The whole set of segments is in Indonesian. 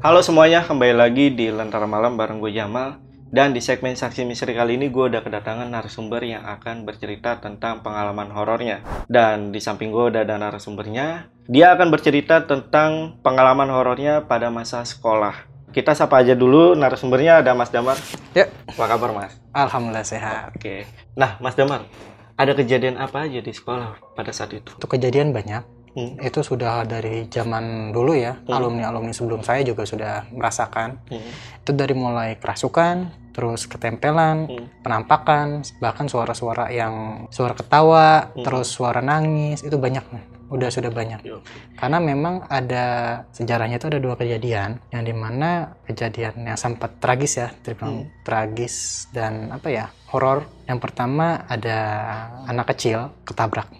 Halo semuanya, kembali lagi di Lentera Malam bareng gue Jamal Dan di segmen Saksi Misteri kali ini gue udah kedatangan narasumber yang akan bercerita tentang pengalaman horornya Dan di samping gue udah ada narasumbernya Dia akan bercerita tentang pengalaman horornya pada masa sekolah Kita sapa aja dulu narasumbernya ada Mas Damar Ya, Apa kabar Mas? alhamdulillah sehat. Oke Nah Mas Damar, ada kejadian apa aja di sekolah pada saat itu? Untuk kejadian banyak. Hmm. Itu sudah dari zaman dulu ya. Hmm. Alumni-alumni sebelum saya juga sudah merasakan. Hmm. Itu dari mulai kerasukan, terus ketempelan, Hmm. penampakan, bahkan suara-suara yang suara ketawa, Hmm. terus suara nangis, itu banyak. Udah sudah banyak. Yo. Karena memang ada sejarahnya itu ada dua kejadian yang di mana kejadian yang sempat tragis ya, terbilang Hmm. tragis dan apa ya horor. Yang pertama ada anak kecil ketabrak,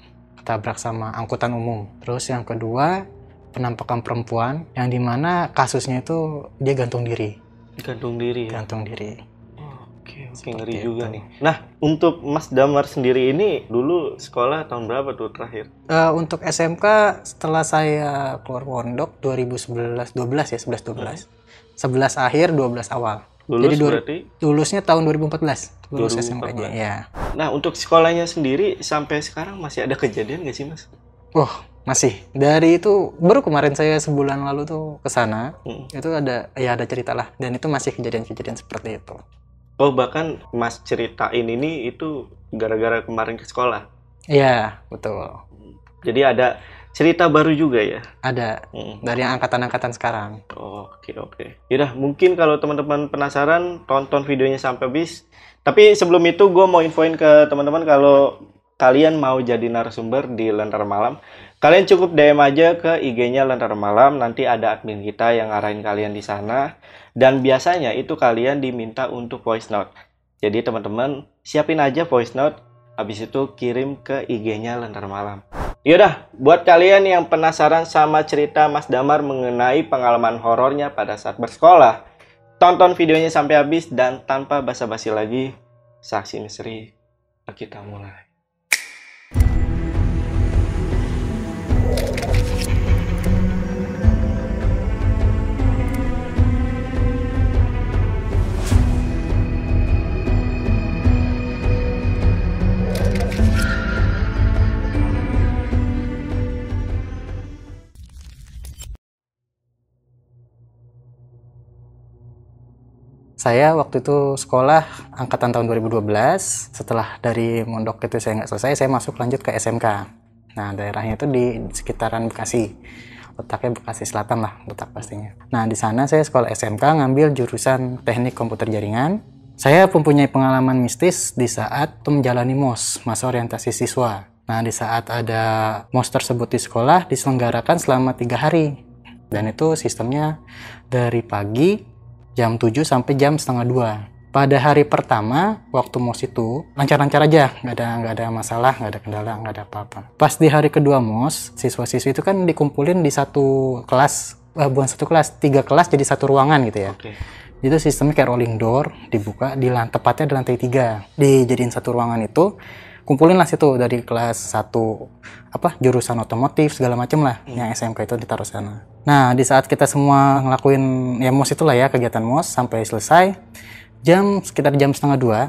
ketabrak sama angkutan umum. Terus yang kedua penampakan perempuan yang di mana kasusnya itu dia gantung diri, Gantung diri ya? gantung diri. Oke, oke Seperti ngeri itu. juga nih. Nah, untuk Mas Damar sendiri ini dulu sekolah tahun berapa tuh terakhir? Eh, untuk SMK setelah saya keluar pondok 2011 12 ya 11 12. 11 akhir 12 awal. Lulus Jadi dua- berarti? Lulusnya tahun 2014. Lulus 2014. SMK-nya ya. Nah, untuk sekolahnya sendiri sampai sekarang masih ada kejadian nggak sih, Mas? Oh, masih. Dari itu baru kemarin saya sebulan lalu tuh ke sana. Hmm. Itu ada ya ada cerita lah dan itu masih kejadian-kejadian seperti itu. Oh, bahkan Mas ceritain ini itu gara-gara kemarin ke sekolah. Iya, betul. Jadi ada cerita baru juga ya? Ada Hmm. dari yang angkatan-angkatan sekarang. Oke, oke. Yaudah, mungkin kalau teman-teman penasaran, tonton videonya sampai habis. Tapi sebelum itu, gue mau infoin ke teman-teman kalau kalian mau jadi narasumber di Lentera Malam, kalian cukup DM aja ke IG-nya Lentera Malam. Nanti ada admin kita yang ngarahin kalian di sana. Dan biasanya itu kalian diminta untuk voice note. Jadi teman-teman, siapin aja voice note. Habis itu kirim ke IG-nya Lentera Malam. Yaudah, buat kalian yang penasaran sama cerita Mas Damar mengenai pengalaman horornya pada saat bersekolah, tonton videonya sampai habis dan tanpa basa-basi lagi, saksi misteri kita mulai. Saya waktu itu sekolah angkatan tahun 2012. Setelah dari mondok itu saya nggak selesai, saya masuk lanjut ke SMK. Nah, daerahnya itu di sekitaran Bekasi. Letaknya Bekasi Selatan lah, letak pastinya. Nah, di sana saya sekolah SMK ngambil jurusan Teknik Komputer Jaringan. Saya mempunyai pengalaman mistis di saat menjalani MOS, masa orientasi siswa. Nah, di saat ada MOS tersebut di sekolah diselenggarakan selama tiga hari. Dan itu sistemnya dari pagi jam 7 sampai jam setengah 2. Pada hari pertama, waktu MOS itu, lancar-lancar aja, nggak ada nggak ada masalah, nggak ada kendala, nggak ada apa-apa. Pas di hari kedua MOS, siswa-siswi itu kan dikumpulin di satu kelas, eh, bukan satu kelas, tiga kelas jadi satu ruangan gitu ya. Oke. Itu sistemnya kayak rolling door, dibuka di lantai tepatnya di lantai tiga, dijadiin satu ruangan itu, kumpulin lah situ dari kelas satu apa jurusan otomotif segala macem lah yang SMK itu ditaruh sana. Nah di saat kita semua ngelakuin ya mos itulah ya kegiatan mos sampai selesai jam sekitar jam setengah dua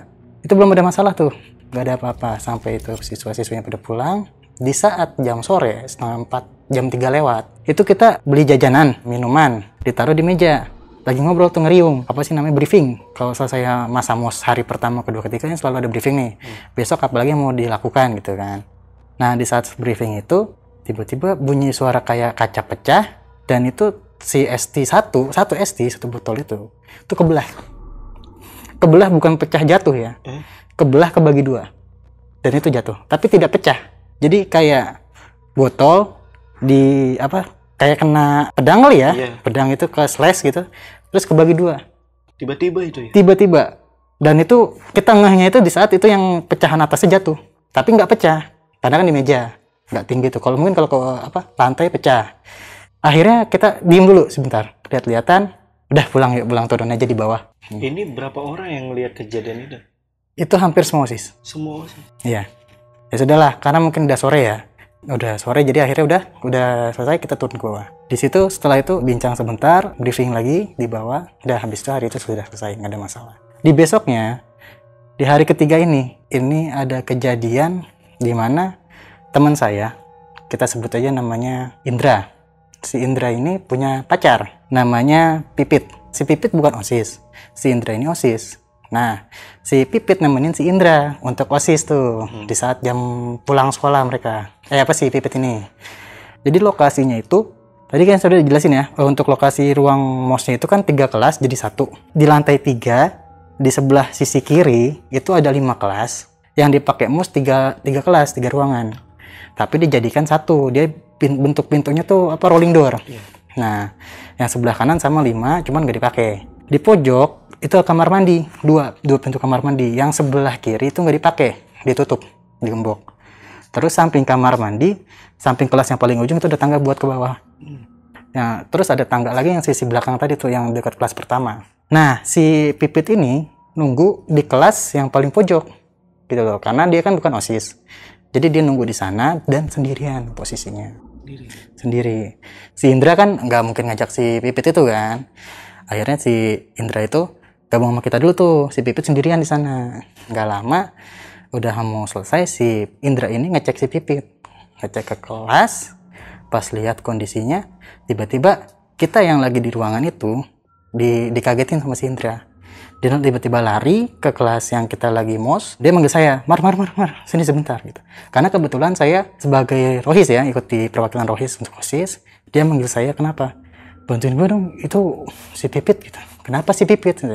itu belum ada masalah tuh. Nggak ada apa-apa sampai itu siswa-siswinya pada pulang. Di saat jam sore setengah empat jam tiga lewat itu kita beli jajanan minuman ditaruh di meja lagi ngobrol tuh ngeriung. Apa sih namanya? Briefing. Kalau saya masa mos hari pertama kedua ketiga kan selalu ada briefing nih. Besok apalagi yang mau dilakukan gitu kan. Nah di saat briefing itu tiba-tiba bunyi suara kayak kaca pecah dan itu si ST satu satu ST satu botol itu itu kebelah. Kebelah bukan pecah jatuh ya. Eh? kebelah kebagi dua. Dan itu jatuh. Tapi tidak pecah. Jadi kayak botol di apa kayak kena pedang kali ya Iya. pedang itu ke slash gitu terus kebagi dua Tiba-tiba itu ya. tiba-tiba dan itu kita ngehnya itu di saat itu yang pecahan atasnya jatuh tapi nggak pecah karena kan di meja nggak tinggi tuh kalau mungkin kalau ke apa lantai pecah akhirnya kita diem dulu sebentar lihat-lihatan udah pulang yuk pulang turun aja di bawah Ini berapa orang yang ngelihat kejadian itu? itu hampir semua sis Semua sih. Iya. Ya sudahlah, karena mungkin udah sore ya. Udah sore jadi akhirnya udah udah selesai kita turun ke bawah. Di situ setelah itu bincang sebentar, briefing lagi di bawah. Udah habis itu hari itu sudah selesai, nggak ada masalah. Di besoknya di hari ketiga ini, ini ada kejadian di mana teman saya, kita sebut aja namanya Indra. Si Indra ini punya pacar, namanya Pipit. Si Pipit bukan OSIS, si Indra ini OSIS. Nah, si Pipit nemenin si Indra untuk OSIS tuh di saat jam pulang sekolah mereka. Eh apa sih Pipit ini? Jadi lokasinya itu tadi kan sudah dijelasin ya untuk lokasi ruang mosnya itu kan tiga kelas jadi satu. Di lantai tiga di sebelah sisi kiri itu ada lima kelas. Yang dipakai mos tiga tiga kelas tiga ruangan. Tapi dijadikan satu dia bentuk pintunya tuh apa rolling door. Nah yang sebelah kanan sama lima cuman gak dipakai. Di pojok itu kamar mandi dua dua pintu kamar mandi yang sebelah kiri itu nggak dipakai ditutup digembok terus samping kamar mandi samping kelas yang paling ujung itu ada tangga buat ke bawah Nah, terus ada tangga lagi yang sisi belakang tadi tuh yang dekat kelas pertama. Nah, si Pipit ini nunggu di kelas yang paling pojok gitu loh, karena dia kan bukan OSIS. Jadi dia nunggu di sana dan sendirian posisinya. Sendiri. Si Indra kan nggak mungkin ngajak si Pipit itu kan. Akhirnya si Indra itu gabung sama kita dulu tuh, si Pipit sendirian di sana. Nggak lama, udah mau selesai si Indra ini ngecek si Pipit. Ngecek ke kelas, pas lihat kondisinya tiba-tiba kita yang lagi di ruangan itu di dikagetin sama si Indra dia tiba-tiba lari ke kelas yang kita lagi mos dia manggil saya mar mar mar mar sini sebentar gitu karena kebetulan saya sebagai rohis ya ikut di perwakilan rohis untuk osis dia manggil saya kenapa bantuin gue dong itu si pipit gitu kenapa si pipit? Gitu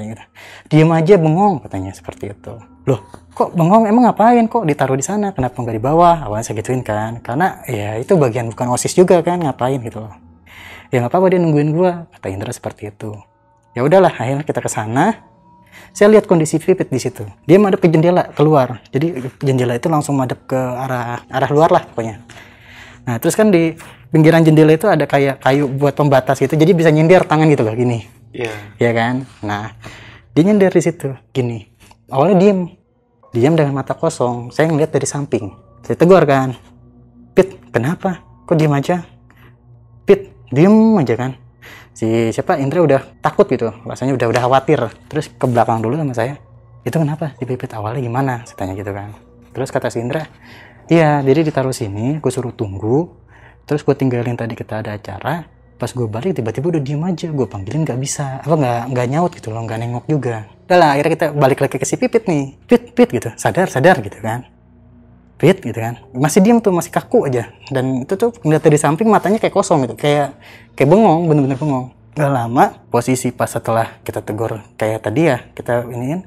diem aja bengong katanya seperti itu. Loh kok bengong? Emang ngapain? Kok ditaruh di sana? Kenapa nggak di bawah? Awalnya saya gituin kan. Karena ya itu bagian bukan osis juga kan ngapain gitu loh. Ya nggak apa-apa dia nungguin gua kata Indra seperti itu. Ya udahlah akhirnya kita ke sana. Saya lihat kondisi Pipit di situ. Dia madep ke jendela keluar. Jadi jendela itu langsung madep ke arah arah luar lah pokoknya. Nah terus kan di pinggiran jendela itu ada kayak kayu buat pembatas gitu. Jadi bisa nyindir tangan gitu loh gini Iya. ya kan? Nah dia nyender di situ. Gini awalnya diem. Diam dengan mata kosong. Saya ngeliat dari samping. Saya tegur kan. Pit kenapa? Kok diem aja? Pit diem aja kan. Si siapa? Indra udah takut gitu. Rasanya udah udah khawatir. Terus ke belakang dulu sama saya. Itu kenapa? Si Pipit awalnya gimana? Saya tanya gitu kan. Terus kata si Indra iya jadi ditaruh sini gue suruh tunggu. Terus gue tinggalin tadi kita ada acara pas gue balik tiba-tiba udah diem aja. Gue panggilin nggak bisa. Apa nggak nggak nyaut gitu loh nggak nengok juga. Udah lah akhirnya kita balik lagi ke si Pipit nih. Pit Pit gitu. Sadar sadar gitu kan. Pit gitu kan. Masih diem tuh masih kaku aja. Dan itu tuh ngeliat dari samping matanya kayak kosong gitu. Kayak kayak bengong bener-bener bengong. Gak lama posisi pas setelah kita tegur kayak tadi ya kita iniin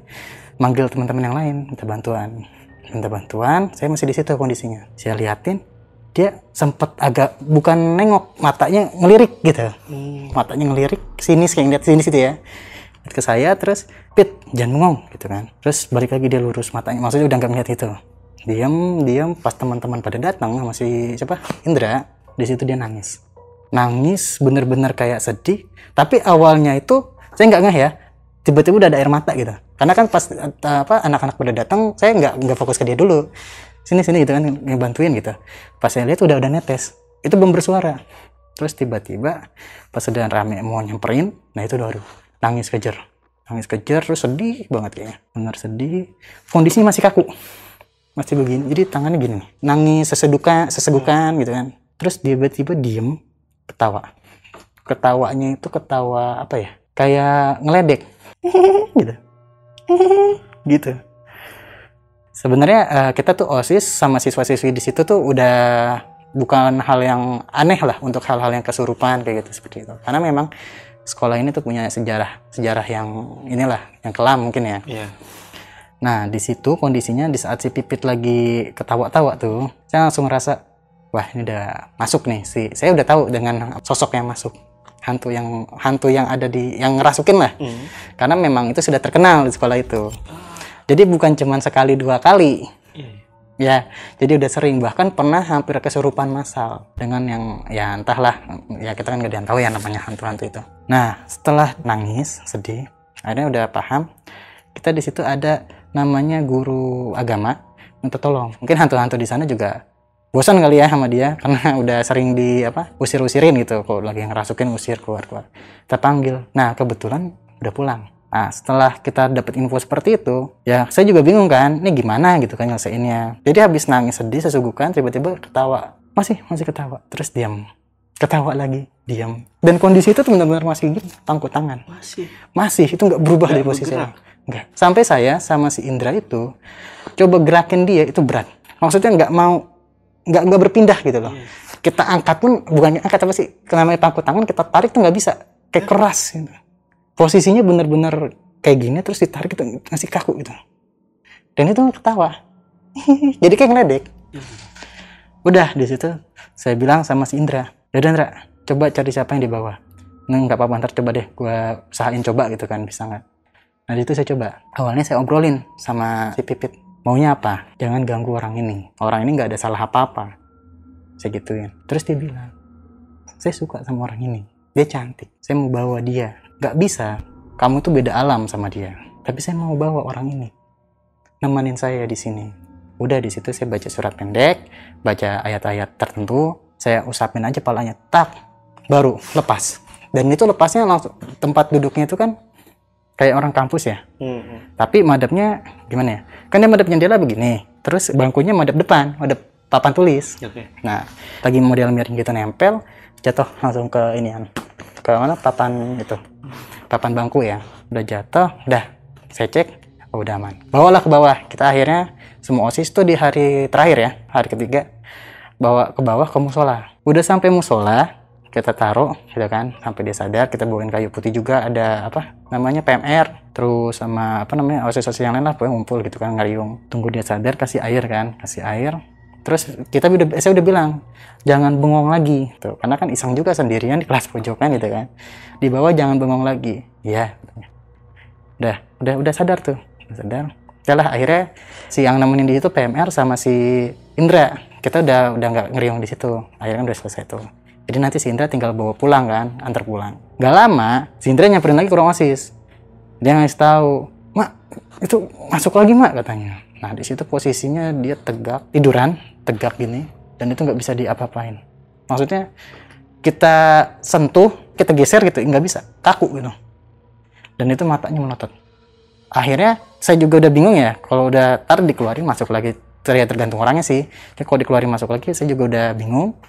manggil teman-teman yang lain minta bantuan. Minta bantuan saya masih di situ kondisinya. Saya liatin dia sempet agak bukan nengok matanya ngelirik gitu. Matanya ngelirik sini kayak ngeliat sini situ ya. Lihat ke saya terus pit jangan bengong gitu kan. Terus balik lagi dia lurus matanya maksudnya udah nggak ngeliat itu. Diam diam pas teman-teman pada datang sama si siapa? Indra di situ dia nangis. Nangis bener-bener kayak sedih. Tapi awalnya itu saya nggak ngeh ya tiba-tiba udah ada air mata gitu. Karena kan pas eh, apa anak-anak pada datang saya nggak nggak fokus ke dia dulu sini sini gitu kan ngebantuin gitu. Pas saya lihat udah udah netes itu belum bersuara. Terus tiba-tiba pas udah rame mau nyamperin nah itu baru nangis kejer. Nangis kejer terus sedih banget kayaknya bener sedih. Kondisinya masih kaku masih begini. Jadi tangannya gini nangis sesedukan sesegukan gitu kan. Terus tiba-tiba diem ketawa. Ketawanya itu ketawa apa ya kayak ngeledek. Gitu. Gitu sebenarnya eh, kita tuh osis sama siswa-siswi di situ tuh udah bukan hal yang aneh lah untuk hal-hal yang kesurupan kayak gitu seperti itu karena memang sekolah ini tuh punya sejarah sejarah yang inilah yang kelam mungkin ya Iya. Nah, di situ kondisinya di saat si Pipit lagi ketawa-tawa tuh, saya langsung ngerasa, wah ini udah masuk nih. Si saya udah tahu dengan sosok yang masuk. hantu yang hantu yang ada di yang ngerasukin lah Hmm. karena memang itu sudah terkenal di sekolah itu jadi bukan cuma sekali dua kali. Iya. ya jadi udah sering. Bahkan pernah hampir kesurupan massal dengan yang ya entahlah ya kita kan gak ada tahu ya namanya hantu-hantu itu. Nah setelah nangis sedih akhirnya udah paham kita di situ ada namanya guru agama minta tolong. Mungkin hantu-hantu di sana juga bosan kali ya sama dia karena udah sering di apa usir-usirin gitu. Kalau lagi ngerasukin usir keluar keluar kita panggil. Nah kebetulan udah pulang nah setelah kita dapat info seperti itu ya saya juga bingung kan ini gimana gitu kan nyelesainnya. Jadi habis nangis sedih sesugukan tiba-tiba ketawa. Masih masih ketawa. Terus diam. Ketawa lagi diam. Dan kondisi itu tuh benar-benar masih gitu tangkut tangan. Masih. masih itu nggak berubah dari posisi bergerak? nggak. Sampai saya sama si Indra itu coba gerakin dia itu berat. Maksudnya nggak mau nggak nggak berpindah gitu loh. Iya. kita angkat pun bukannya angkat apa sih namanya pangku tangan kita tarik tuh nggak bisa. Kayak keras gitu. Posisinya bener-bener kayak gini terus ditarik itu masih kaku gitu. Dan itu ketawa. Jadi kayak ngeledek. Udah di situ saya bilang sama si Indra ya Indra coba cari siapa yang di bawah. Nah nggak apa-apa ntar coba deh gua usahain coba gitu kan bisa nggak. Nah di situ saya coba. Awalnya saya obrolin sama si Pipit maunya apa? Jangan ganggu orang ini. Orang ini nggak ada salah apa-apa. Saya gituin. Terus dia bilang saya suka sama orang ini. Dia cantik. Saya mau bawa dia nggak bisa. Kamu tuh beda alam sama dia. Tapi saya mau bawa orang ini. Nemenin saya di sini. Udah di situ saya baca surat pendek baca ayat-ayat tertentu saya usapin aja palanya tak baru lepas. Dan itu lepasnya langsung tempat duduknya itu kan kayak orang kampus ya? Hmm, tapi madepnya gimana ya? Kan dia madep jendela begini terus bangkunya madep depan madep papan tulis. Oke. nah lagi model miring gitu nempel jatuh langsung ke ini kan ke mana? Papan itu. Papan bangku ya. Udah jatuh udah. Saya cek oh, udah aman. Bawalah ke bawah. Kita akhirnya semua osis tuh di hari terakhir ya hari ketiga bawa ke bawah ke musola. Udah sampai musola kita taruh gitu kan. Sampai dia sadar kita bawain kayu putih juga. Ada apa namanya PMR terus sama apa namanya osis-osis yang lain lah pokoknya ngumpul gitu kan ngariung. Tunggu dia sadar kasih air kan. Kasih air terus kita udah saya udah bilang jangan bengong lagi. Tuh. Karena kan iseng juga sendirian di kelas pojokan gitu kan. Di bawah jangan bengong lagi. Ya udah udah udah sadar tuh. Udah sadar. Yalah akhirnya si yang nemenin di situ PMR sama si Indra. Kita udah udah nggak ngeriung di situ. Akhirnya kan udah selesai tuh. Jadi nanti si Indra tinggal bawa pulang kan antar pulang. Gak lama si Indra nyamperin lagi ke ruang osis. Dia ngasih tahu mak itu masuk lagi mak katanya. Nah di situ posisinya dia tegak tiduran tegak gini dan itu nggak bisa diapa-apain. Maksudnya kita sentuh kita geser gitu nggak bisa kaku gitu. Dan itu matanya melotot. Akhirnya saya juga udah bingung ya kalau udah tar dikeluarin masuk lagi terlihat tergantung orangnya sih. Tapi kalau dikeluarin masuk lagi saya juga udah bingung.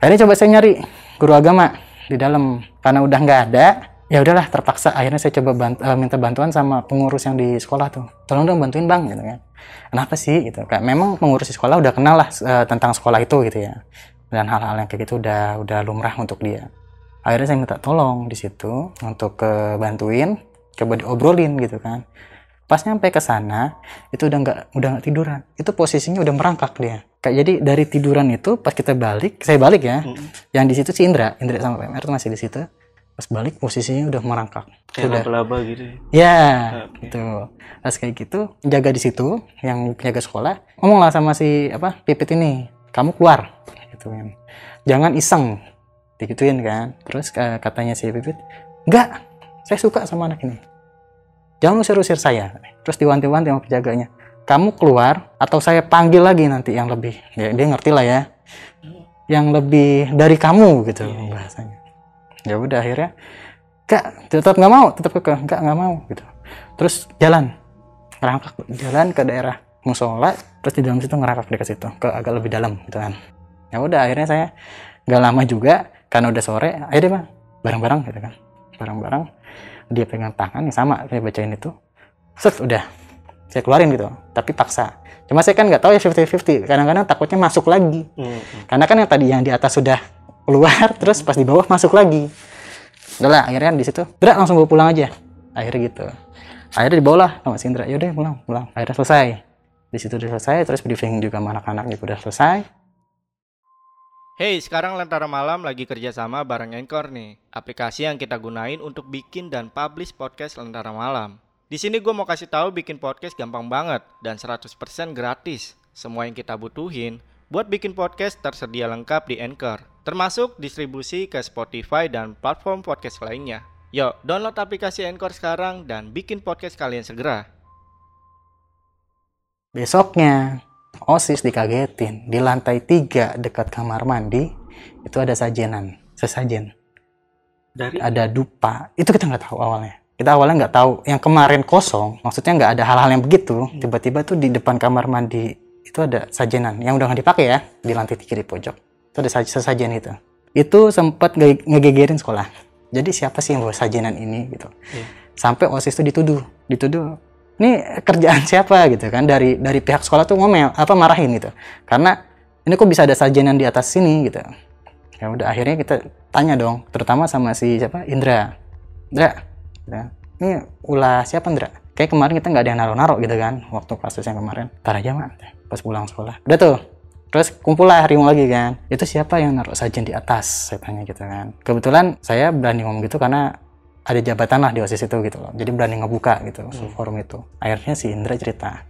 Akhirnya coba saya nyari guru agama di dalam. Karena udah nggak ada ya udahlah terpaksa. Akhirnya saya coba bant- eh, minta bantuan sama pengurus yang di sekolah tuh. Tolong dong bantuin bang gitu kan kenapa sih? Gitu. Kan memang pengurus di sekolah udah kenal lah eh, tentang sekolah itu gitu ya. Dan hal-hal yang kayak gitu udah udah lumrah untuk dia. Akhirnya saya minta tolong di situ untuk ke bantuin coba diobrolin gitu kan. Pas nyampe ke sana itu udah nggak udah nggak tiduran. Itu posisinya udah merangkak dia. Kayak jadi dari tiduran itu pas kita balik saya balik ya. Hmm. yang di situ si Indra Indra sama PMR tuh masih di situ pas balik posisinya udah merangkak Kayak Udah. laba-laba gitu. ya. ya Oke. gitu pas kayak gitu jaga di situ yang jaga sekolah ngomong lah sama si apa pipit ini kamu keluar gitu kan jangan iseng digituin kan terus eh, katanya si pipit enggak saya suka sama anak ini jangan usir-usir saya terus diwanti-wanti sama penjaganya kamu keluar atau saya panggil lagi nanti yang lebih ya, dia ngerti lah ya yang lebih dari kamu gitu Iya, iya. bahasanya ya udah akhirnya Kak, tetap nggak mau, tetap ke nggak nggak mau gitu. Terus jalan, ngerangkak jalan ke daerah musola, terus di dalam situ ngerangkak dekat situ, ke agak lebih dalam gitu kan. Ya udah akhirnya saya nggak lama juga, karena udah sore, ayo deh bang, bareng-bareng gitu kan, bareng-bareng. Dia pegang tangan yang sama, saya bacain itu, set udah, saya keluarin gitu, tapi paksa. Cuma saya kan nggak tahu ya 50-50, kadang-kadang takutnya masuk lagi. Hmm, hmm. Karena kan yang tadi yang di atas sudah keluar, terus pas di bawah masuk lagi. Udah lah, akhirnya di situ, Dra langsung bawa pulang aja. Akhirnya gitu. Akhirnya dibawa lah sama si Indra. Yaudah pulang, pulang. Akhirnya selesai. Di situ udah selesai, terus briefing juga sama anak-anak juga udah selesai. Hey, sekarang Lentera Malam lagi kerjasama bareng Anchor nih. Aplikasi yang kita gunain untuk bikin dan publish podcast Lentera Malam. Di sini gue mau kasih tahu bikin podcast gampang banget dan 100% gratis. Semua yang kita butuhin buat bikin podcast tersedia lengkap di Anchor, termasuk distribusi ke Spotify dan platform podcast lainnya. Yuk, download aplikasi Anchor sekarang dan bikin podcast kalian segera. Besoknya, OSIS dikagetin. Di lantai tiga dekat kamar mandi, itu ada sajenan, sesajen. Dari Ada dupa. Itu kita nggak tahu awalnya. Kita awalnya nggak tahu. Yang kemarin kosong, maksudnya nggak ada hal-hal yang begitu. Tiba-tiba tuh di depan kamar mandi itu ada sajenan yang udah nggak dipakai ya di lantai tiga di pojok. Itu ada saj- sesajen itu. Itu sempat nge- ngegegerin sekolah. Jadi siapa sih yang bawa sajenan ini gitu? Iya. Sampai OSIS itu dituduh, dituduh ini kerjaan siapa gitu kan dari dari pihak sekolah tuh ngomel apa marahin gitu karena ini kok bisa ada sajenan di atas sini gitu ya udah akhirnya kita tanya dong terutama sama si siapa Indra Indra gitu. ini ulah siapa Indra kayak kemarin kita nggak ada yang naro-naro gitu kan waktu kasus yang kemarin tar aja mak pas pulang sekolah udah tuh Terus kumpul lah riung lagi kan. Itu siapa yang naruh sajen di atas? Saya tanya gitu kan. Kebetulan saya berani ngomong gitu karena ada jabatan lah di OSIS itu gitu loh. Jadi berani ngebuka gitu forum itu. Akhirnya si Indra cerita.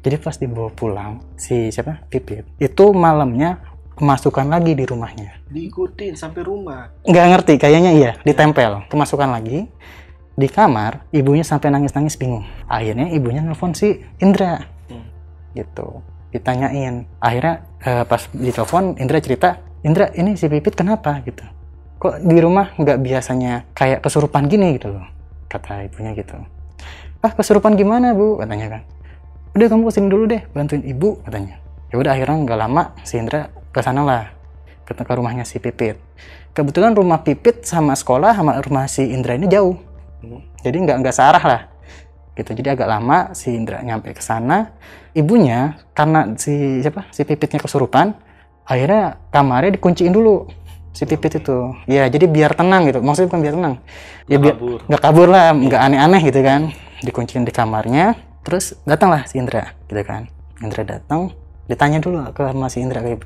Jadi pas dibawa pulang si siapa Pipit itu malamnya kemasukan lagi di rumahnya. diikutin sampai rumah. Nggak ngerti kayaknya iya ditempel kemasukan lagi di kamar ibunya sampai nangis-nangis bingung. Akhirnya ibunya nelfon si Indra Hmm. Gitu. Ditanyain. Akhirnya eh, pas ditelepon Indra cerita Indra ini si Pipit kenapa? gitu. Kok di rumah nggak biasanya kayak kesurupan gini? gitu loh kata ibunya gitu. Ah kesurupan gimana bu? katanya kan. Udah kamu ke sini dulu deh bantuin ibu katanya. Ya udah akhirnya nggak lama si Indra ke sana lah ke, ke rumahnya si Pipit. Kebetulan rumah Pipit sama sekolah sama rumah si Indra ini jauh. Hmm. jadi nggak nggak searah lah gitu. Jadi agak lama si Indra nyampe ke sana. Ibunya karena si siapa? Si Pipitnya kesurupan akhirnya kamarnya dikunciin dulu si Pipit itu. Ya jadi biar tenang gitu. Maksudnya bukan biar tenang. Ya biar kabur. nggak kabur lah nggak aneh-aneh gitu kan. Dikunciin di kamarnya terus datanglah si Indra gitu kan. Indra datang ditanya dulu ke sama si Indra kayak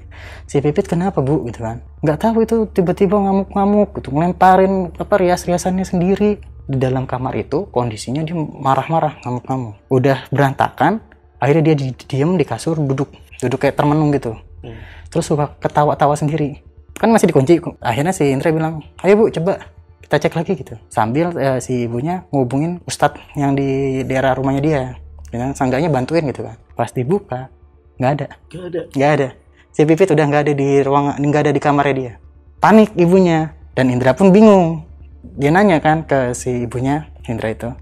si Pipit kenapa bu? Gitu kan. Nggak tahu itu tiba-tiba ngamuk-ngamuk gitu ngelemparin apa rias-riasannya sendiri di dalam kamar itu kondisinya dia marah-marah ngamuk-ngamuk udah berantakan akhirnya dia di- diem di kasur duduk. Duduk kayak termenung gitu. Hmm. terus suka ketawa-tawa sendiri. Kan masih dikunci akhirnya si Indra bilang ayo bu coba kita cek lagi gitu. Sambil eh, si ibunya ngubungin ustadz yang di daerah rumahnya dia. Dengan sangganya bantuin gitu kan. Pas dibuka nggak ada. Gak ada. nggak ada. Si Pipit udah nggak ada di ruangan nggak ada di kamarnya dia. Panik ibunya. Dan Indra pun bingung dia nanya kan ke si ibunya Indra itu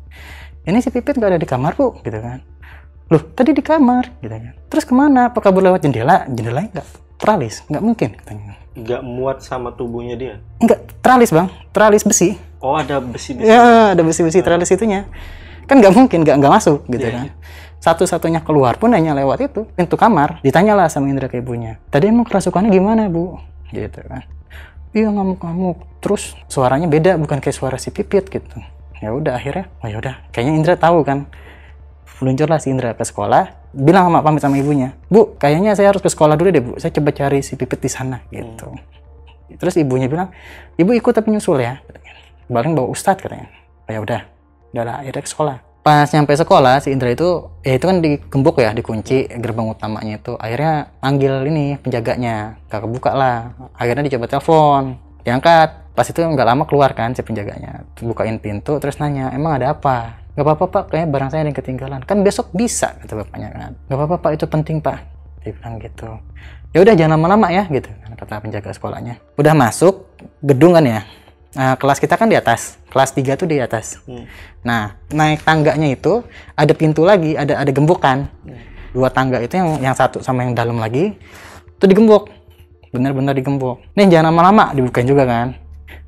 ini si Pipit nggak ada di kamar bu? Gitu kan. Loh tadi di kamar gitu kan. Terus ke mana? Apa kabur lewat jendela? Jendelanya nggak? Teralis nggak mungkin katanya. Gak muat sama tubuhnya dia. nggak teralis bang. Teralis besi. Oh ada besi-besi. ya ada besi-besi teralis itunya. Kan nggak mungkin nggak nggak masuk gitu Iya, kan. satu-satunya keluar pun hanya lewat itu pintu kamar. Ditanyalah sama Indra ke ibunya. Tadi emang kerasukannya gimana bu? Gitu kan iya ngamuk-ngamuk terus suaranya beda bukan kayak suara si pipit gitu. Ya udah akhirnya oh ya udah. Kayaknya Indra tahu kan. Meluncurlah si Indra ke sekolah bilang sama pamit sama ibunya. Bu kayaknya saya harus ke sekolah dulu deh bu. Saya coba cari si pipit di sana gitu. Terus ibunya bilang ibu ikut tapi nyusul ya bareng bawa ustadz katanya. Oh, ya udah. Udah lah akhirnya ke sekolah pas nyampe sekolah si Indra itu ya itu kan digembok ya dikunci gerbang utamanya itu. Akhirnya panggil ini penjaganya gak kebuka lah. Akhirnya dicoba telepon diangkat. Pas itu nggak lama keluar kan si penjaganya. Bukain pintu terus nanya emang ada apa? Nggak apa-apa pak. Kayaknya barang saya yang ketinggalan. Kan besok bisa kata bapaknya kan. Nggak apa-apa pak. Itu penting pak. Dia bilang gitu. Ya udah jangan lama-lama ya gitu kata penjaga sekolahnya. Udah masuk gedung kan ya Nah, kelas kita kan di atas. Kelas 3 tuh di atas. Hmm. nah naik tangganya itu ada pintu lagi ada ada gembokan. Dua tangga itu yang yang satu sama yang dalam lagi itu digembok. Benar-benar digembok. Nih jangan lama-lama dibukain juga kan.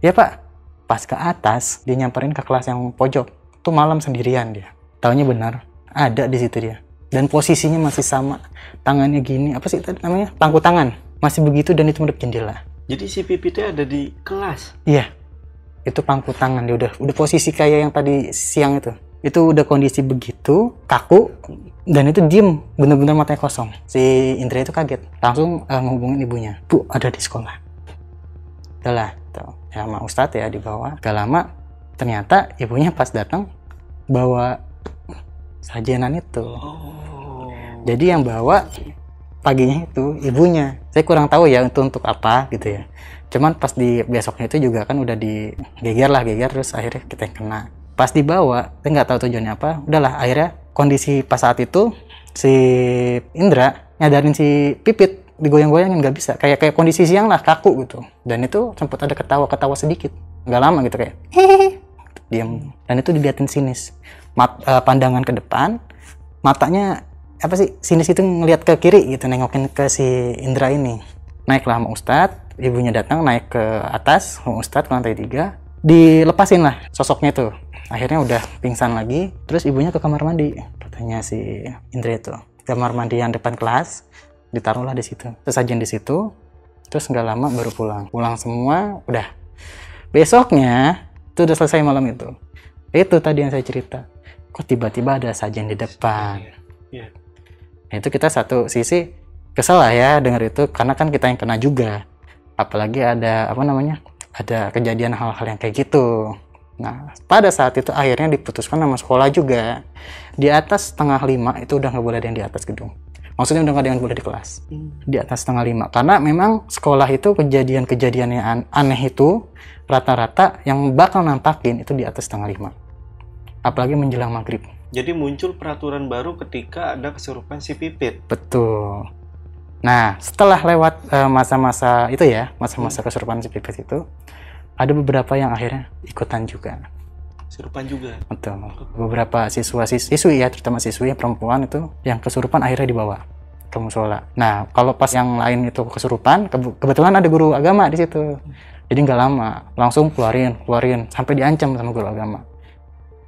Ya pak. Pas ke atas dia nyamperin ke kelas yang pojok. Tuh malam sendirian dia. Taunya benar. Ada di situ dia. Dan posisinya masih sama. Tangannya gini. Apa sih tadi namanya? Pangku tangan. Masih begitu dan itu menghadap jendela. Jadi si pipitnya ada di kelas. iya itu pangku tangan dia udah udah posisi kayak yang tadi siang itu. Itu udah kondisi begitu kaku dan itu diem bener-bener matanya kosong. Si Indra itu kaget langsung uh, ngehubungin ibunya. Bu ada di sekolah. Udahlah tuh. Ya sama Ustadz ya dibawa gak lama ternyata ibunya pas datang bawa sajenan itu. Oh. jadi yang bawa paginya itu ibunya. Saya kurang tahu ya itu untuk apa gitu ya cuman pas di besoknya itu juga kan udah digeger lah geger terus akhirnya kita yang kena. Pas dibawa saya nggak tahu tujuannya apa udahlah akhirnya kondisi pas saat itu si Indra nyadarin si Pipit digoyang-goyangin nggak bisa. Kayak kayak kondisi siang lah kaku gitu. Dan itu sempat ada ketawa-ketawa sedikit. Nggak lama gitu kayak hehehe diam dan itu diliatin sinis. Mat, eh, pandangan ke depan matanya apa sih sinis itu ngelihat ke kiri gitu nengokin ke si Indra ini. Naiklah sama Ustadz ibunya datang naik ke atas sama Ustadz ke lantai tiga. Dilepasin lah sosoknya tuh. Akhirnya udah pingsan lagi terus ibunya ke kamar mandi katanya si Indra itu. Kamar mandi yang depan kelas ditaruhlah di situ. Sesajen di situ terus nggak lama baru pulang. Pulang semua udah. Besoknya itu udah selesai malam itu. Itu tadi yang saya cerita. Kok tiba-tiba ada sajen di depan? Iya. Nah, itu kita satu sisi kesel lah ya denger itu karena kan kita yang kena juga apalagi ada apa namanya ada kejadian hal-hal yang kayak gitu. Nah pada saat itu akhirnya diputuskan sama sekolah juga. Di atas setengah lima itu udah nggak boleh ada yang di atas gedung. Maksudnya udah nggak ada yang boleh di kelas. Hmm. di atas setengah lima. Karena memang sekolah itu kejadian-kejadian yang an- aneh itu rata-rata yang bakal nampakin itu di atas setengah lima. Apalagi menjelang maghrib. Jadi muncul peraturan baru ketika ada kesurupan si Pipit. Betul. Nah, setelah lewat eh, masa-masa itu ya, masa-masa kesurupan si Pipit itu, ada beberapa yang akhirnya ikutan juga. Kesurupan juga. Betul. Beberapa siswa siswi ya, terutama siswi yang perempuan itu yang kesurupan akhirnya dibawa ke musola. Nah, kalau pas yang lain itu kesurupan, kebe- kebetulan ada guru agama di situ. Jadi nggak lama, langsung keluarin, keluarin sampai diancam sama guru agama.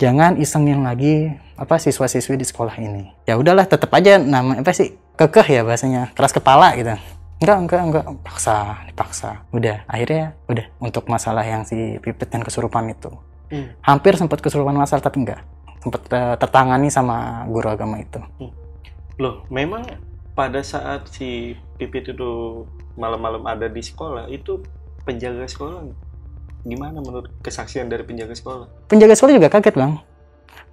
Jangan isengin lagi apa siswa-siswi di sekolah ini. Ya udahlah, tetap aja nama apa sih kekeh ya bahasanya, keras kepala gitu. Enggak, enggak, enggak, paksa, dipaksa. Udah, akhirnya udah untuk masalah yang si Pipit dan kesurupan itu Hmm. hampir sempat kesurupan masal tapi enggak sempat eh, tertangani sama guru agama itu Loh, memang pada saat si Pipit itu malam-malam ada di sekolah, itu penjaga sekolah gimana menurut kesaksian dari penjaga sekolah? penjaga sekolah juga kaget bang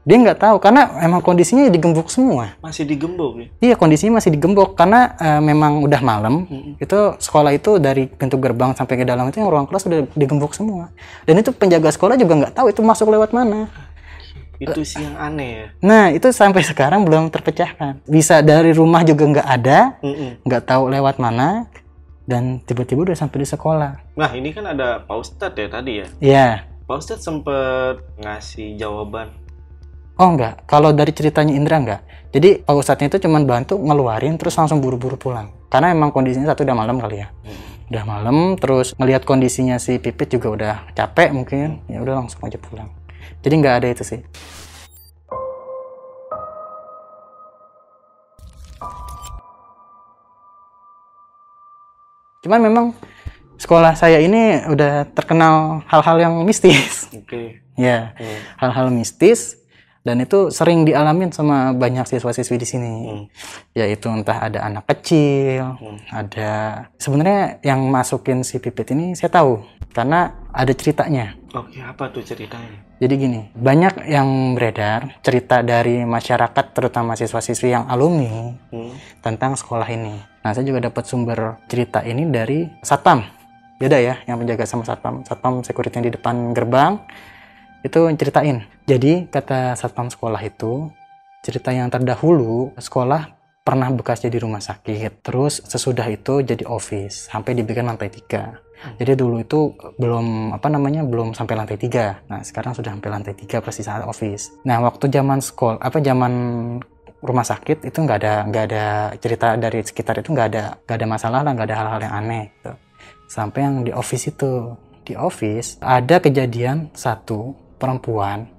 dia nggak tahu karena emang kondisinya digembok semua Masih digembok ya? iya kondisinya masih digembok karena eh, memang udah malam Mm-mm. itu sekolah itu dari pintu gerbang sampai ke dalam itu yang ruang kelas udah digembok semua dan itu penjaga sekolah juga nggak tahu itu masuk lewat mana Itu sih yang aneh ya. nah itu sampai sekarang belum terpecahkan bisa dari rumah juga nggak ada nggak tahu lewat mana dan tiba-tiba udah sampai di sekolah Nah, ini kan ada Pak Ustadz ya tadi ya. ya Pak Ustadz sempet ngasih jawaban. Oh enggak, kalau dari ceritanya Indra enggak. Jadi Pak Ustadznya itu cuma bantu ngeluarin terus langsung buru-buru pulang. Karena emang kondisinya satu udah malam kali ya. Udah malam terus ngelihat kondisinya si Pipit juga udah capek mungkin. Ya udah langsung aja pulang. Jadi nggak ada itu sih. Cuman memang sekolah saya ini udah terkenal hal-hal yang mistis. Oke. Ya Hmm. hal-hal mistis dan itu sering dialamin sama banyak siswa-siswi di sini Hmm. yaitu entah ada anak kecil Hmm. ada sebenarnya yang masukin si pipit ini saya tahu karena ada ceritanya Oke, apa tuh ceritanya? jadi gini banyak yang beredar cerita dari masyarakat terutama siswa-siswi yang alumni Hmm. tentang sekolah ini nah saya juga dapat sumber cerita ini dari satpam beda ya yang menjaga sama satpam satpam security yang di depan gerbang itu ceritain jadi kata satpam sekolah itu cerita yang terdahulu sekolah pernah bekas jadi rumah sakit terus sesudah itu jadi office sampai dibikin lantai tiga. Jadi dulu itu belum apa namanya belum sampai lantai tiga. Nah sekarang sudah sampai lantai tiga plus sisa office nah waktu zaman sekolah apa zaman rumah sakit itu nggak ada nggak ada cerita dari sekitar itu nggak ada nggak ada masalah lah nggak ada hal-hal yang aneh gitu. sampai yang di office itu. Di office ada kejadian satu perempuan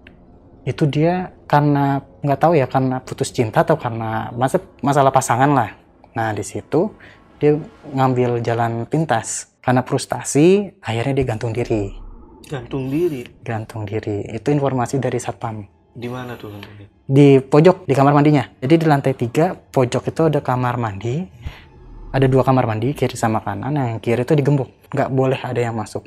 itu dia karena nggak tahu ya karena putus cinta atau karena masa masalah pasangan lah nah di situ dia ngambil jalan pintas karena frustasi akhirnya dia gantung diri Gantung diri. gantung diri itu informasi dari satpam Di mana tuh? di pojok di kamar mandinya. Jadi di lantai tiga pojok itu ada kamar mandi, ada dua kamar mandi kiri sama kanan. Yang kiri itu digembok, nggak boleh ada yang masuk.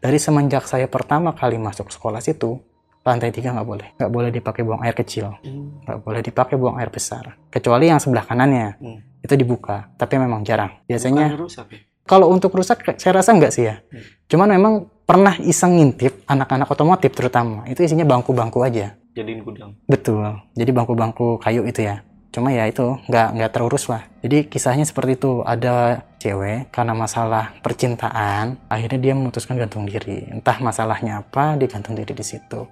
Dari semenjak saya pertama kali masuk sekolah situ, lantai tiga nggak boleh, nggak boleh dipakai buang air kecil, Hmm. nggak boleh dipakai buang air besar. Kecuali yang sebelah kanannya Hmm. itu dibuka, tapi memang jarang. Biasanya rusak ya? kalau untuk rusak saya rasa nggak sih ya. Hmm. Cuman memang pernah iseng ngintip anak-anak otomotif terutama itu isinya bangku-bangku aja. Jadiin gudang. Betul. Jadi bangku-bangku kayu itu ya. Cuma ya itu nggak nggak terurus lah. Jadi kisahnya seperti itu. Ada cewek karena masalah percintaan, akhirnya dia memutuskan gantung diri. Entah masalahnya apa, dia gantung diri di situ.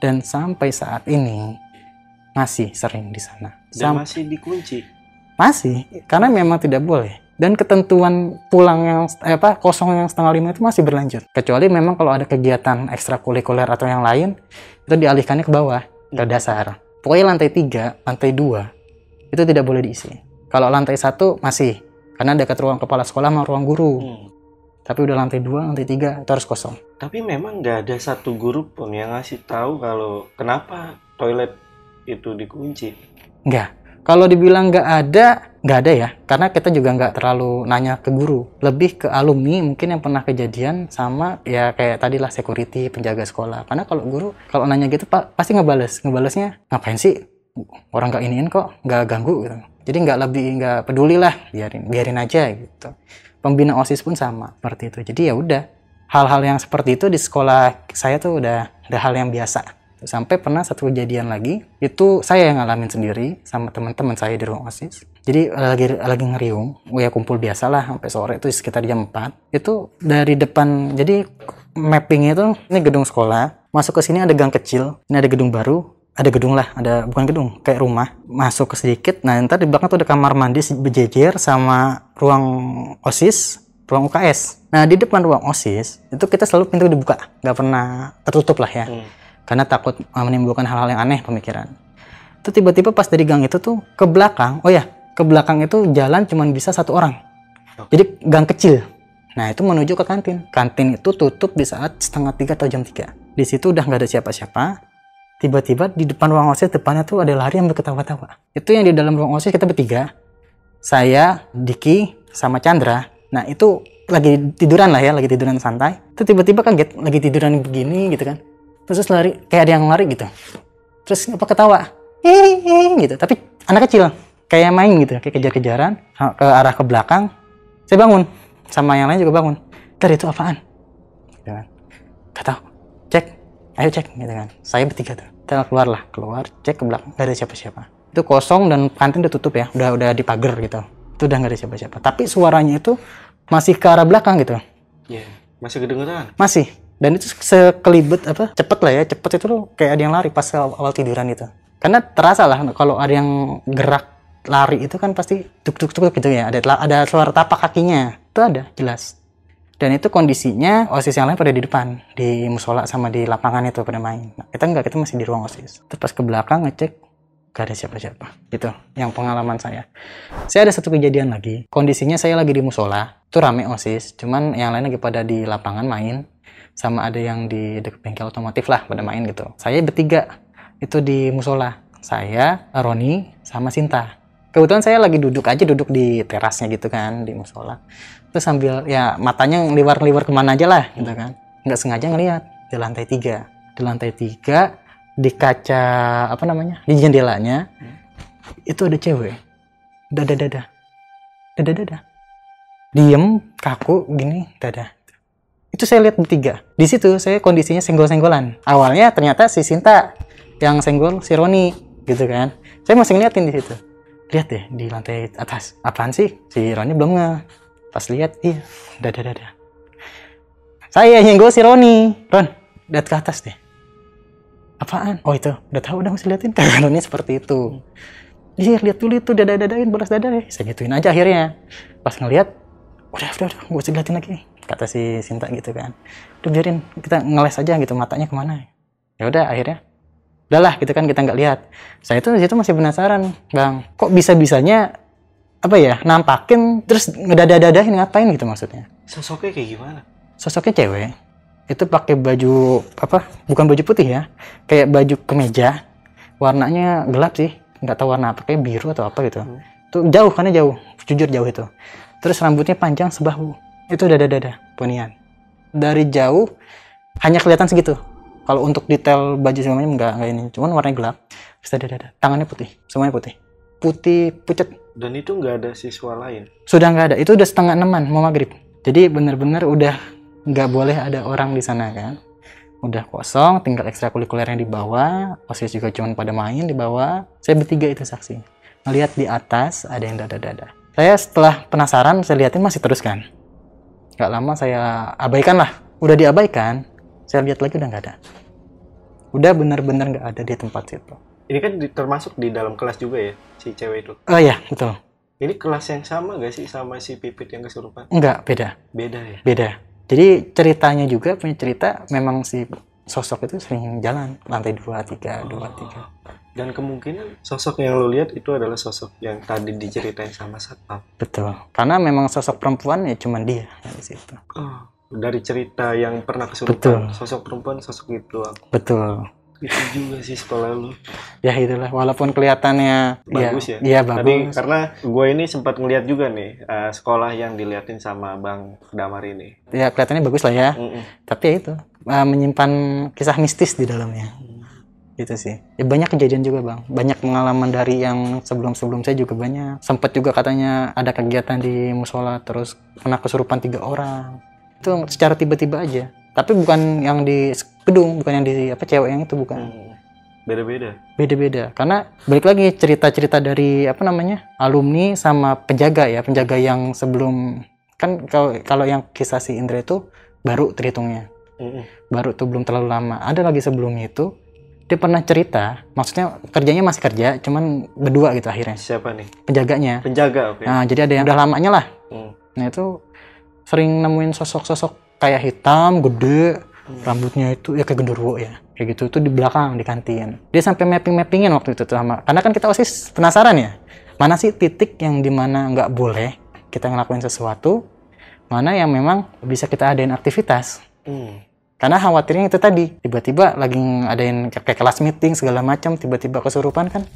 Dan sampai saat ini masih sering di sana. Dan masih dikunci. masih, karena memang tidak boleh. Dan ketentuan pulang yang eh, apa kosong yang setengah lima itu masih berlanjut. Kecuali memang kalau ada kegiatan ekstrakurikuler atau yang lain itu dialihkannya ke bawah ke dasar. Pokoknya lantai tiga, lantai dua itu tidak boleh diisi. Kalau lantai satu masih karena dekat ruang kepala sekolah sama ruang guru. Hmm. Tapi udah lantai dua, lantai tiga itu harus kosong. Tapi memang nggak ada satu guru pun yang ngasih tahu kalau kenapa toilet itu dikunci. Enggak. Kalau dibilang nggak ada, nggak ada ya. Karena kita juga nggak terlalu nanya ke guru. Lebih ke alumni mungkin yang pernah kejadian sama ya kayak tadi lah security, penjaga sekolah. Karena kalau guru kalau nanya gitu pak pasti ngebales. Ngebalesnya ngapain sih? Orang nggak iniin kok, nggak ganggu gitu. Jadi nggak lebih nggak peduli lah, biarin biarin aja gitu. Pembina osis pun sama seperti itu. Jadi ya udah hal-hal yang seperti itu di sekolah saya tuh udah udah hal yang biasa. Sampai pernah satu kejadian lagi itu saya yang ngalamin sendiri sama teman-teman saya di ruang osis. Jadi lagi lagi ngeriung ya kumpul biasa lah sampai sore itu sekitar jam 4 itu dari depan jadi mappingnya itu ini gedung sekolah. Masuk ke sini ada gang kecil ini ada gedung baru ada gedung lah ada bukan gedung kayak rumah masuk ke sedikit nah ntar di belakang tuh ada kamar mandi berjejer sama ruang osis ruang UKS nah di depan ruang osis itu kita selalu pintu dibuka nggak pernah tertutup lah ya Hmm. karena takut uh, menimbulkan hal-hal yang aneh pemikiran. Itu tiba-tiba pas dari gang itu tuh ke belakang, oh ya, ke belakang itu jalan cuman bisa satu orang. Jadi gang kecil. Nah itu menuju ke kantin. Kantin itu tutup di saat setengah tiga atau jam tiga. Di situ udah nggak ada siapa-siapa. Tiba-tiba di depan ruang osis depannya tuh ada lari yang berketawa-tawa. Itu yang di dalam ruang osis kita bertiga. Saya, Diki, sama Chandra. Nah itu lagi tiduran lah ya, lagi tiduran santai. Itu tiba-tiba kaget, lagi tiduran begini gitu kan. Terus lari kayak ada yang lari gitu. Terus apa ketawa. Hehehe gitu. Tapi anak kecil kayak main gitu kayak kejar-kejaran ke arah ke belakang. Saya bangun sama yang lain juga bangun. Dari itu apaan? Gitu kan. Tahu. Cek ayo cek gitu kan. Saya bertiga tuh. Kita keluar lah keluar cek ke belakang gak ada siapa-siapa. Itu kosong dan kantin udah tutup ya udah udah dipagar gitu. Itu udah gak ada siapa-siapa. Tapi suaranya itu masih ke arah belakang gitu. Ya, masih kedengeran. masih. Dan itu sekelibet apa cepet lah ya cepet itu loh kayak ada yang lari pas awal, awal tiduran itu karena terasa lah kalau ada yang gerak lari itu kan pasti tuk tuk tuk gitu ya. Ada ada suara tapak kakinya. Itu ada jelas dan itu kondisinya osis yang lain pada di depan di musola sama di lapangan itu pada main. Nah, kita enggak kita masih di ruang osis. Terus pas ke belakang ngecek gak ada siapa-siapa. Gitu yang pengalaman saya. Saya ada satu kejadian lagi. Kondisinya saya lagi di musola itu rame osis cuman yang lain lagi pada di lapangan main sama ada yang di dekat bengkel otomotif lah pada main gitu. Saya bertiga itu di musola. Saya Roni sama Sinta. Kebetulan saya lagi duduk aja duduk di terasnya gitu kan di musola terus sambil ya matanya ngeliwar-ngeliwar ke mana aja lah gitu kan. Nggak sengaja ngelihat di lantai tiga. Di lantai tiga di kaca apa namanya di jendelanya itu ada cewek. Dada dada dada dada diem kaku gini dada itu saya lihat bertiga. Di situ saya kondisinya senggol senggolan awalnya ternyata si Sinta yang senggol si Roni gitu kan. Saya masih ngeliatin di situ. Lihat deh di lantai atas. Apaan sih? Si Roni belum nge pas lihat iya. Dada dada saya yang nyenggol si Roni. Ron. Lihat ke atas deh. Apaan? Oh itu. Udah tahu udah masih liatin. Roni seperti itu. Iya lihat dulu itu. Dada dadain balas dada deh. Saya gituin aja akhirnya. Pas ngeliat udah udah udah. Gue usah liatin lagi. Kata si Sinta gitu kan. Udah biarin. Kita ngeles aja gitu matanya ke mana? Ya udah akhirnya. Udahlah gitu kan kita nggak lihat. Saya tuh di situ masih penasaran bang. Kok bisa bisanya apa ya nampakin terus ngedada-dadahin ngapain gitu maksudnya? Sosoknya kayak gimana? sosoknya cewek. Itu pakai baju apa bukan baju putih ya kayak baju kemeja. Warnanya gelap sih nggak tahu warna apa kayak biru atau apa gitu. Hmm. tuh jauh karena jauh jujur jauh itu. Terus rambutnya panjang sebahu itu dada dada ponian dari jauh hanya kelihatan segitu. Kalau untuk detail baju semuanya nggak nggak ini cuman warnanya gelap terus dada dada tangannya putih semuanya putih. Putih pucat Dan itu nggak ada siswa lain. sudah nggak ada. Itu udah setengah enaman mau maghrib. Jadi bener-bener udah nggak boleh ada orang di sana kan? Udah kosong tinggal ekstrakurikuler yang di bawah osis juga cuma pada main di bawah. Saya bertiga itu saksi. Ngelihat di atas ada yang dada-dada. Saya setelah penasaran saya liatin masih terus kan? Nggak lama saya abaikan lah. Udah diabaikan saya lihat lagi udah nggak ada. Udah bener-bener nggak ada di tempat situ Ini kan di- termasuk di dalam kelas juga ya si cewek itu. oh iya betul Ini kelas yang sama gak sih sama si Pipit yang kesurupan? nggak beda Beda ya. beda. Jadi ceritanya juga punya cerita memang si sosok itu sering jalan lantai dua tiga dua tiga. Dan kemungkinan sosok yang lo lihat itu adalah sosok yang tadi diceritain sama satpam. Betul. Karena memang sosok perempuan ya cuman dia di situ. Oh, dari cerita yang pernah Betul. kesurupan, sosok perempuan sosok itu doang. Betul. Itu juga sih sekolah lu. Ya itulah walaupun kelihatannya Bagus ya? Iya Tadi bagus. karena gue ini sempat ngeliat juga nih eh, sekolah yang diliatin sama Bang Damar ini. Ya kelihatannya bagus lah ya. Mm-mm. Tapi ya itu eh, menyimpan kisah mistis di dalamnya. Gitu sih. Ya, banyak kejadian juga bang. Banyak pengalaman dari yang sebelum-sebelum saya juga banyak. Sempat juga katanya ada kegiatan di musola terus kena kesurupan tiga orang. Itu secara tiba-tiba aja. Tapi bukan yang di gedung, bukan yang di apa cewek yang itu bukan. Hmm. Beda-beda. Beda-beda. Karena balik lagi cerita-cerita dari apa namanya alumni sama penjaga ya, penjaga yang sebelum kan kalau kalau yang kisah si Indra itu baru terhitungnya Mm-mm. baru tuh belum terlalu lama. Ada lagi sebelumnya itu dia pernah cerita, maksudnya kerjanya masih kerja, cuman berdua gitu akhirnya Siapa nih? penjaganya. Penjaga, oke. Nah jadi ada yang udah lamanya lah. Hmm. Nah itu sering nemuin sosok-sosok kayak hitam, gede, rambutnya itu ya kayak genderuwo ya, kayak gitu itu di belakang di kantin. Dia sampai mapping-mappingin waktu itu tuh sama, karena kan kita osis penasaran ya, mana sih titik yang di mana nggak boleh kita ngelakuin sesuatu, mana yang memang bisa kita adain aktivitas. Hmm. Karena khawatirnya itu tadi, tiba-tiba lagi ngadain kayak kelas meeting segala macam, tiba-tiba kesurupan kan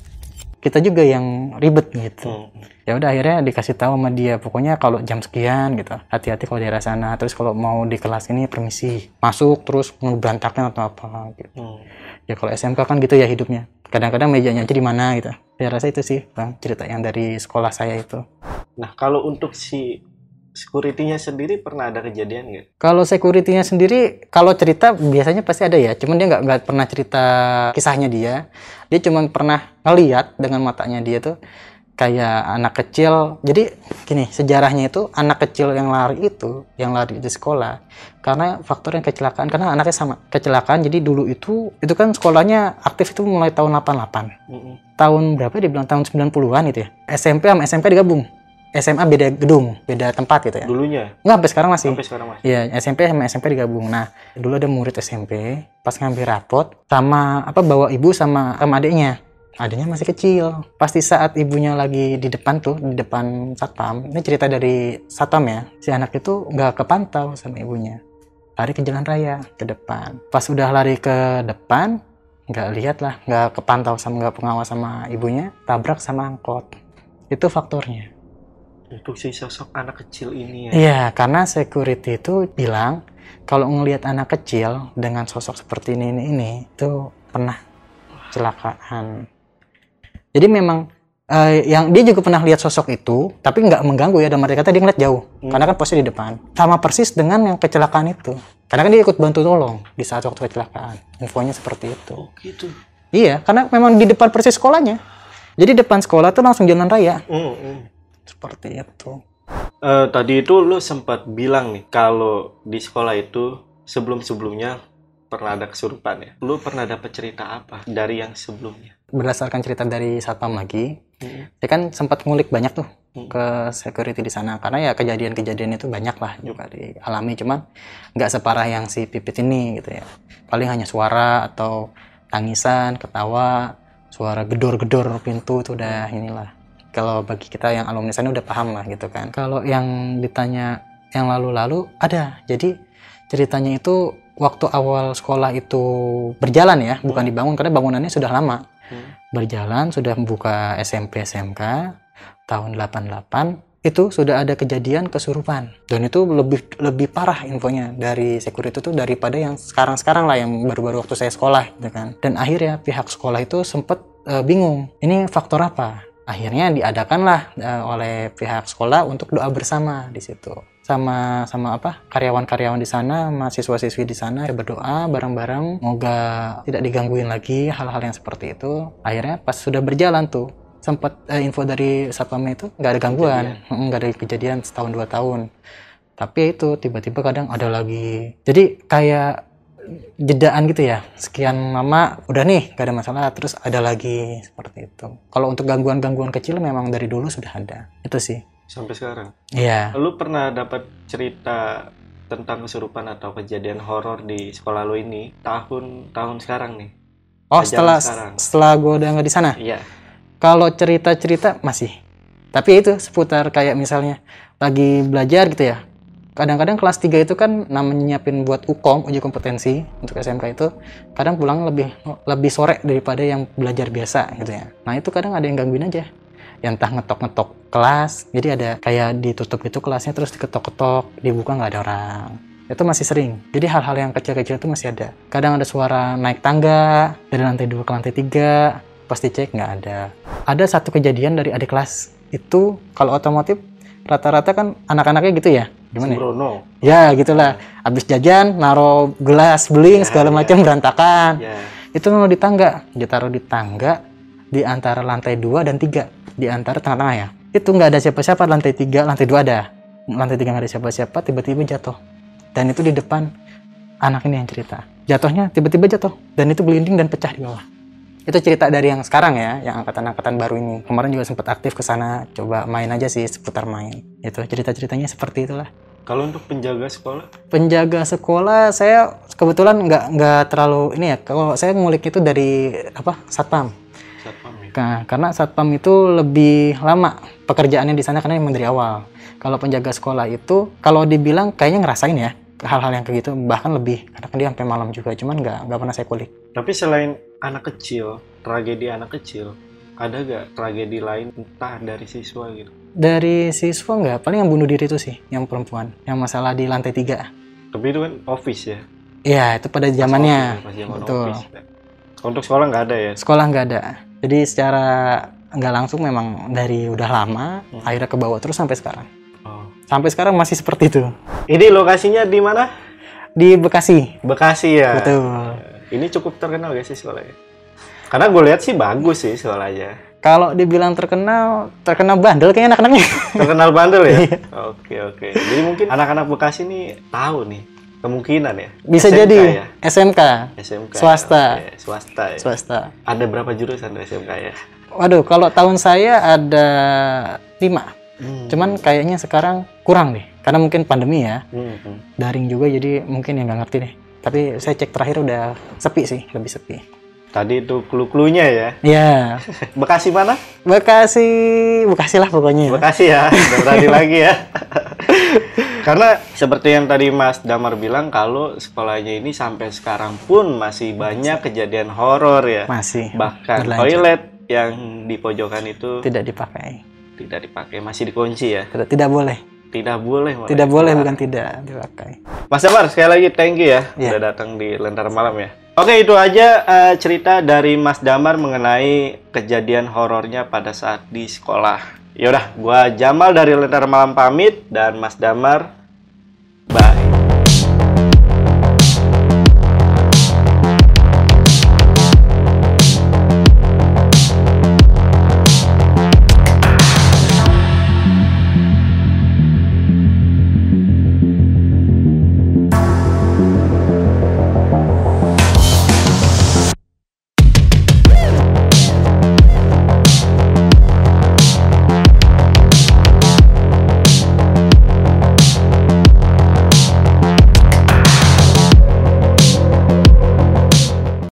kita juga yang ribet gitu. Hmm. Ya udah akhirnya dikasih tahu sama dia, pokoknya kalau jam sekian gitu, hati-hati kalau daerah sana. Terus kalau mau di kelas ini permisi, masuk terus berantakan atau apa gitu. Hmm. Ya kalau SMK kan gitu ya hidupnya. Kadang-kadang mejanya aja di mana gitu. Saya rasa itu sih, Bang, cerita yang dari sekolah saya itu. Nah, kalau untuk si security-nya sendiri pernah ada kejadian nggak? Kalau security-nya sendiri, kalau cerita biasanya pasti ada ya. Cuman dia nggak nggak pernah cerita kisahnya dia. Dia cuman pernah ngeliat dengan matanya dia tuh kayak anak kecil. Jadi gini, sejarahnya itu anak kecil yang lari itu, yang lari di sekolah, karena faktor yang kecelakaan. Karena anaknya sama kecelakaan. Jadi dulu itu itu kan sekolahnya aktif itu mulai tahun 88. Mm-mm. Tahun berapa dia bilang tahun 90-an itu ya. SMP sama SMP digabung. SMA beda gedung, beda tempat gitu ya. Dulunya Nggak sampai sekarang masih. sampai sekarang masih. Iya, SMP sama SMP digabung. Nah, dulu ada murid SMP, pas ngambil rapot sama apa bawa ibu sama sama adiknya. Adiknya masih kecil. Pasti saat ibunya lagi di depan tuh, di depan satpam. Ini cerita dari satpam ya. Si anak itu nggak kepantau sama ibunya. Lari ke jalan raya ke depan. Pas udah lari ke depan, nggak lihat lah, nggak kepantau sama nggak pengawas sama ibunya, tabrak sama angkot. Itu faktornya. Untuk si sosok anak kecil ini ya. Iya, karena security itu bilang kalau ngelihat anak kecil dengan sosok seperti ini ini, ini itu pernah kecelakaan. Jadi memang eh, yang dia juga pernah lihat sosok itu, tapi nggak mengganggu ya. Dan mereka tadi ngeliat jauh, Hmm. karena kan posisi di depan. Sama persis dengan yang kecelakaan itu. Karena kan dia ikut bantu tolong di saat waktu kecelakaan. Infonya seperti itu. Oh gitu. Iya, karena memang di depan persis sekolahnya. Jadi depan sekolah tuh langsung jalan raya. Mm-mm. Seperti itu. Eh, tadi itu lu sempat bilang nih kalau di sekolah itu sebelum-sebelumnya pernah ada kesurupan ya. Lu pernah dapat cerita apa dari yang sebelumnya? Berdasarkan cerita dari satpam lagi, Mm-mm. saya kan sempat ngulik banyak tuh Hmm. ke security di sana karena ya kejadian-kejadian itu banyak lah juga dialami cuman nggak separah yang si pipit ini gitu ya paling hanya suara atau tangisan ketawa suara gedor-gedor pintu itu udah inilah kalau bagi kita yang alumni sana udah paham lah gitu kan. Kalau yang ditanya yang lalu-lalu ada. Jadi ceritanya itu waktu awal sekolah itu berjalan ya bukan dibangun karena bangunannya sudah lama. Hmm. berjalan sudah membuka SMP SMK tahun 88 itu sudah ada kejadian kesurupan. Dan itu lebih lebih parah infonya dari security itu daripada yang sekarang-sekarang lah yang baru-baru waktu saya sekolah gitu kan. Dan akhirnya pihak sekolah itu sempat eh, bingung ini faktor apa akhirnya diadakanlah eh, oleh pihak sekolah untuk doa bersama di situ. Sama sama apa karyawan-karyawan di sana mahasiswa-siswi di sana berdoa bareng-bareng. Semoga tidak digangguin lagi hal-hal yang seperti itu. Akhirnya pas sudah berjalan tuh sempat eh, info dari satpamnya itu nggak ada gangguan. Nggak ada kejadian setahun dua tahun. Tapi itu tiba-tiba kadang ada lagi. Jadi kayak jedaan gitu ya. Sekian lama udah nih gak ada masalah. Terus ada lagi seperti itu. Kalau untuk gangguan-gangguan kecil memang dari dulu sudah ada. Itu sih. Sampai sekarang. iya. Lu pernah dapat cerita tentang kesurupan atau kejadian horor di sekolah lu ini tahun tahun sekarang nih? oh setelah sekarang. setelah gue udah nggak di sana? Iya. kalau cerita-cerita masih. Tapi itu seputar kayak misalnya lagi belajar gitu ya kadang-kadang kelas 3 itu kan namanya nyiapin buat UKOM uji kompetensi untuk SMK itu kadang pulang lebih lebih sore daripada yang belajar biasa gitu ya. Nah itu kadang ada yang gangguin aja. Yang entah ngetok-ngetok kelas jadi ada kayak ditutup itu kelasnya terus diketok-ketok dibuka nggak ada orang. Itu masih sering. Jadi hal-hal yang kecil-kecil itu masih ada. Kadang ada suara naik tangga dari lantai 2 ke lantai 3 pas dicek nggak ada. Ada satu kejadian dari adik kelas. Itu kalau otomotif rata-rata kan anak-anaknya gitu ya gimana ya? Sembrono. ya gitulah. Habis jajan naro gelas beling Ya, segala ya. macam berantakan. Ya. itu mau di tangga. Ditaruh di tangga di antara lantai 2 dan 3 di antara tengah-tengah ya. Itu nggak ada siapa-siapa lantai 3 lantai 2 ada. Lantai 3 nggak ada siapa-siapa tiba-tiba jatuh. Dan itu di depan anak ini yang cerita. Jatuhnya tiba-tiba jatuh. Dan itu gelinding dan pecah di bawah itu cerita dari yang sekarang ya yang angkatan-angkatan baru ini. Kemarin juga sempat aktif ke sana coba main aja sih seputar main. Itu cerita-ceritanya seperti itulah. Kalau untuk penjaga sekolah, penjaga sekolah saya kebetulan nggak nggak terlalu ini ya. Kalau saya ngulik itu dari apa satpam. Satpam ya. Nah, karena satpam itu lebih lama pekerjaannya di sana karena memang dari awal. Kalau penjaga sekolah itu kalau dibilang kayaknya ngerasain ya hal-hal yang kayak gitu bahkan lebih karena kan dia sampai malam juga cuman nggak nggak pernah saya kulik Tapi selain anak kecil, tragedi anak kecil, ada gak tragedi lain entah dari siswa gitu? dari siswa nggak paling yang bunuh diri itu sih yang perempuan yang masalah di lantai tiga Tapi itu kan office ya. Iya itu pada zamannya Pas zaman betul office. ya. Untuk sekolah nggak ada ya. sekolah nggak ada jadi secara nggak langsung memang dari udah lama Hmm. akhirnya ke bawah terus sampai sekarang. Sampai sekarang masih seperti itu Ini lokasinya di mana? di Bekasi Bekasi ya. betul Ini cukup terkenal gak sih sekolahnya? Karena gue lihat sih bagus sih sekolahnya. kalau dibilang terkenal terkenal bandel kayaknya anak-anaknya Terkenal bandel ya? Iya. Oke oke. Jadi mungkin anak-anak Bekasi nih tahu nih kemungkinan ya. bisa SMK jadi ya? SMK SMK. Swasta. Oke, swasta ya. swasta Ada berapa jurusan di SMK ya? waduh kalau tahun saya ada lima Hmm. cuman kayaknya sekarang kurang deh karena mungkin pandemi ya Hmm, daring juga jadi mungkin yang nggak ngerti deh tapi saya cek terakhir udah sepi sih lebih sepi Tadi itu clue-cluenya ya. ya Bekasi mana? Bekasi Bekasi lah pokoknya ya. Bekasi ya. Berani lagi ya. Karena seperti yang tadi Mas Damar bilang kalau sekolahnya ini sampai sekarang pun masih banyak kejadian horor ya. masih Bahkan berlanjut. toilet yang di pojokan itu tidak dipakai tidak dipakai, masih dikunci ya. tidak tidak boleh Tidak boleh. malah. tidak boleh bukan tidak dipakai Mas Damar sekali lagi thank you ya Iya. udah datang di Lentera Malam ya. Oke itu aja eh, cerita dari Mas Damar mengenai kejadian horornya pada saat di sekolah. Yaudah, gua Jamal dari Lentera Malam pamit dan Mas Damar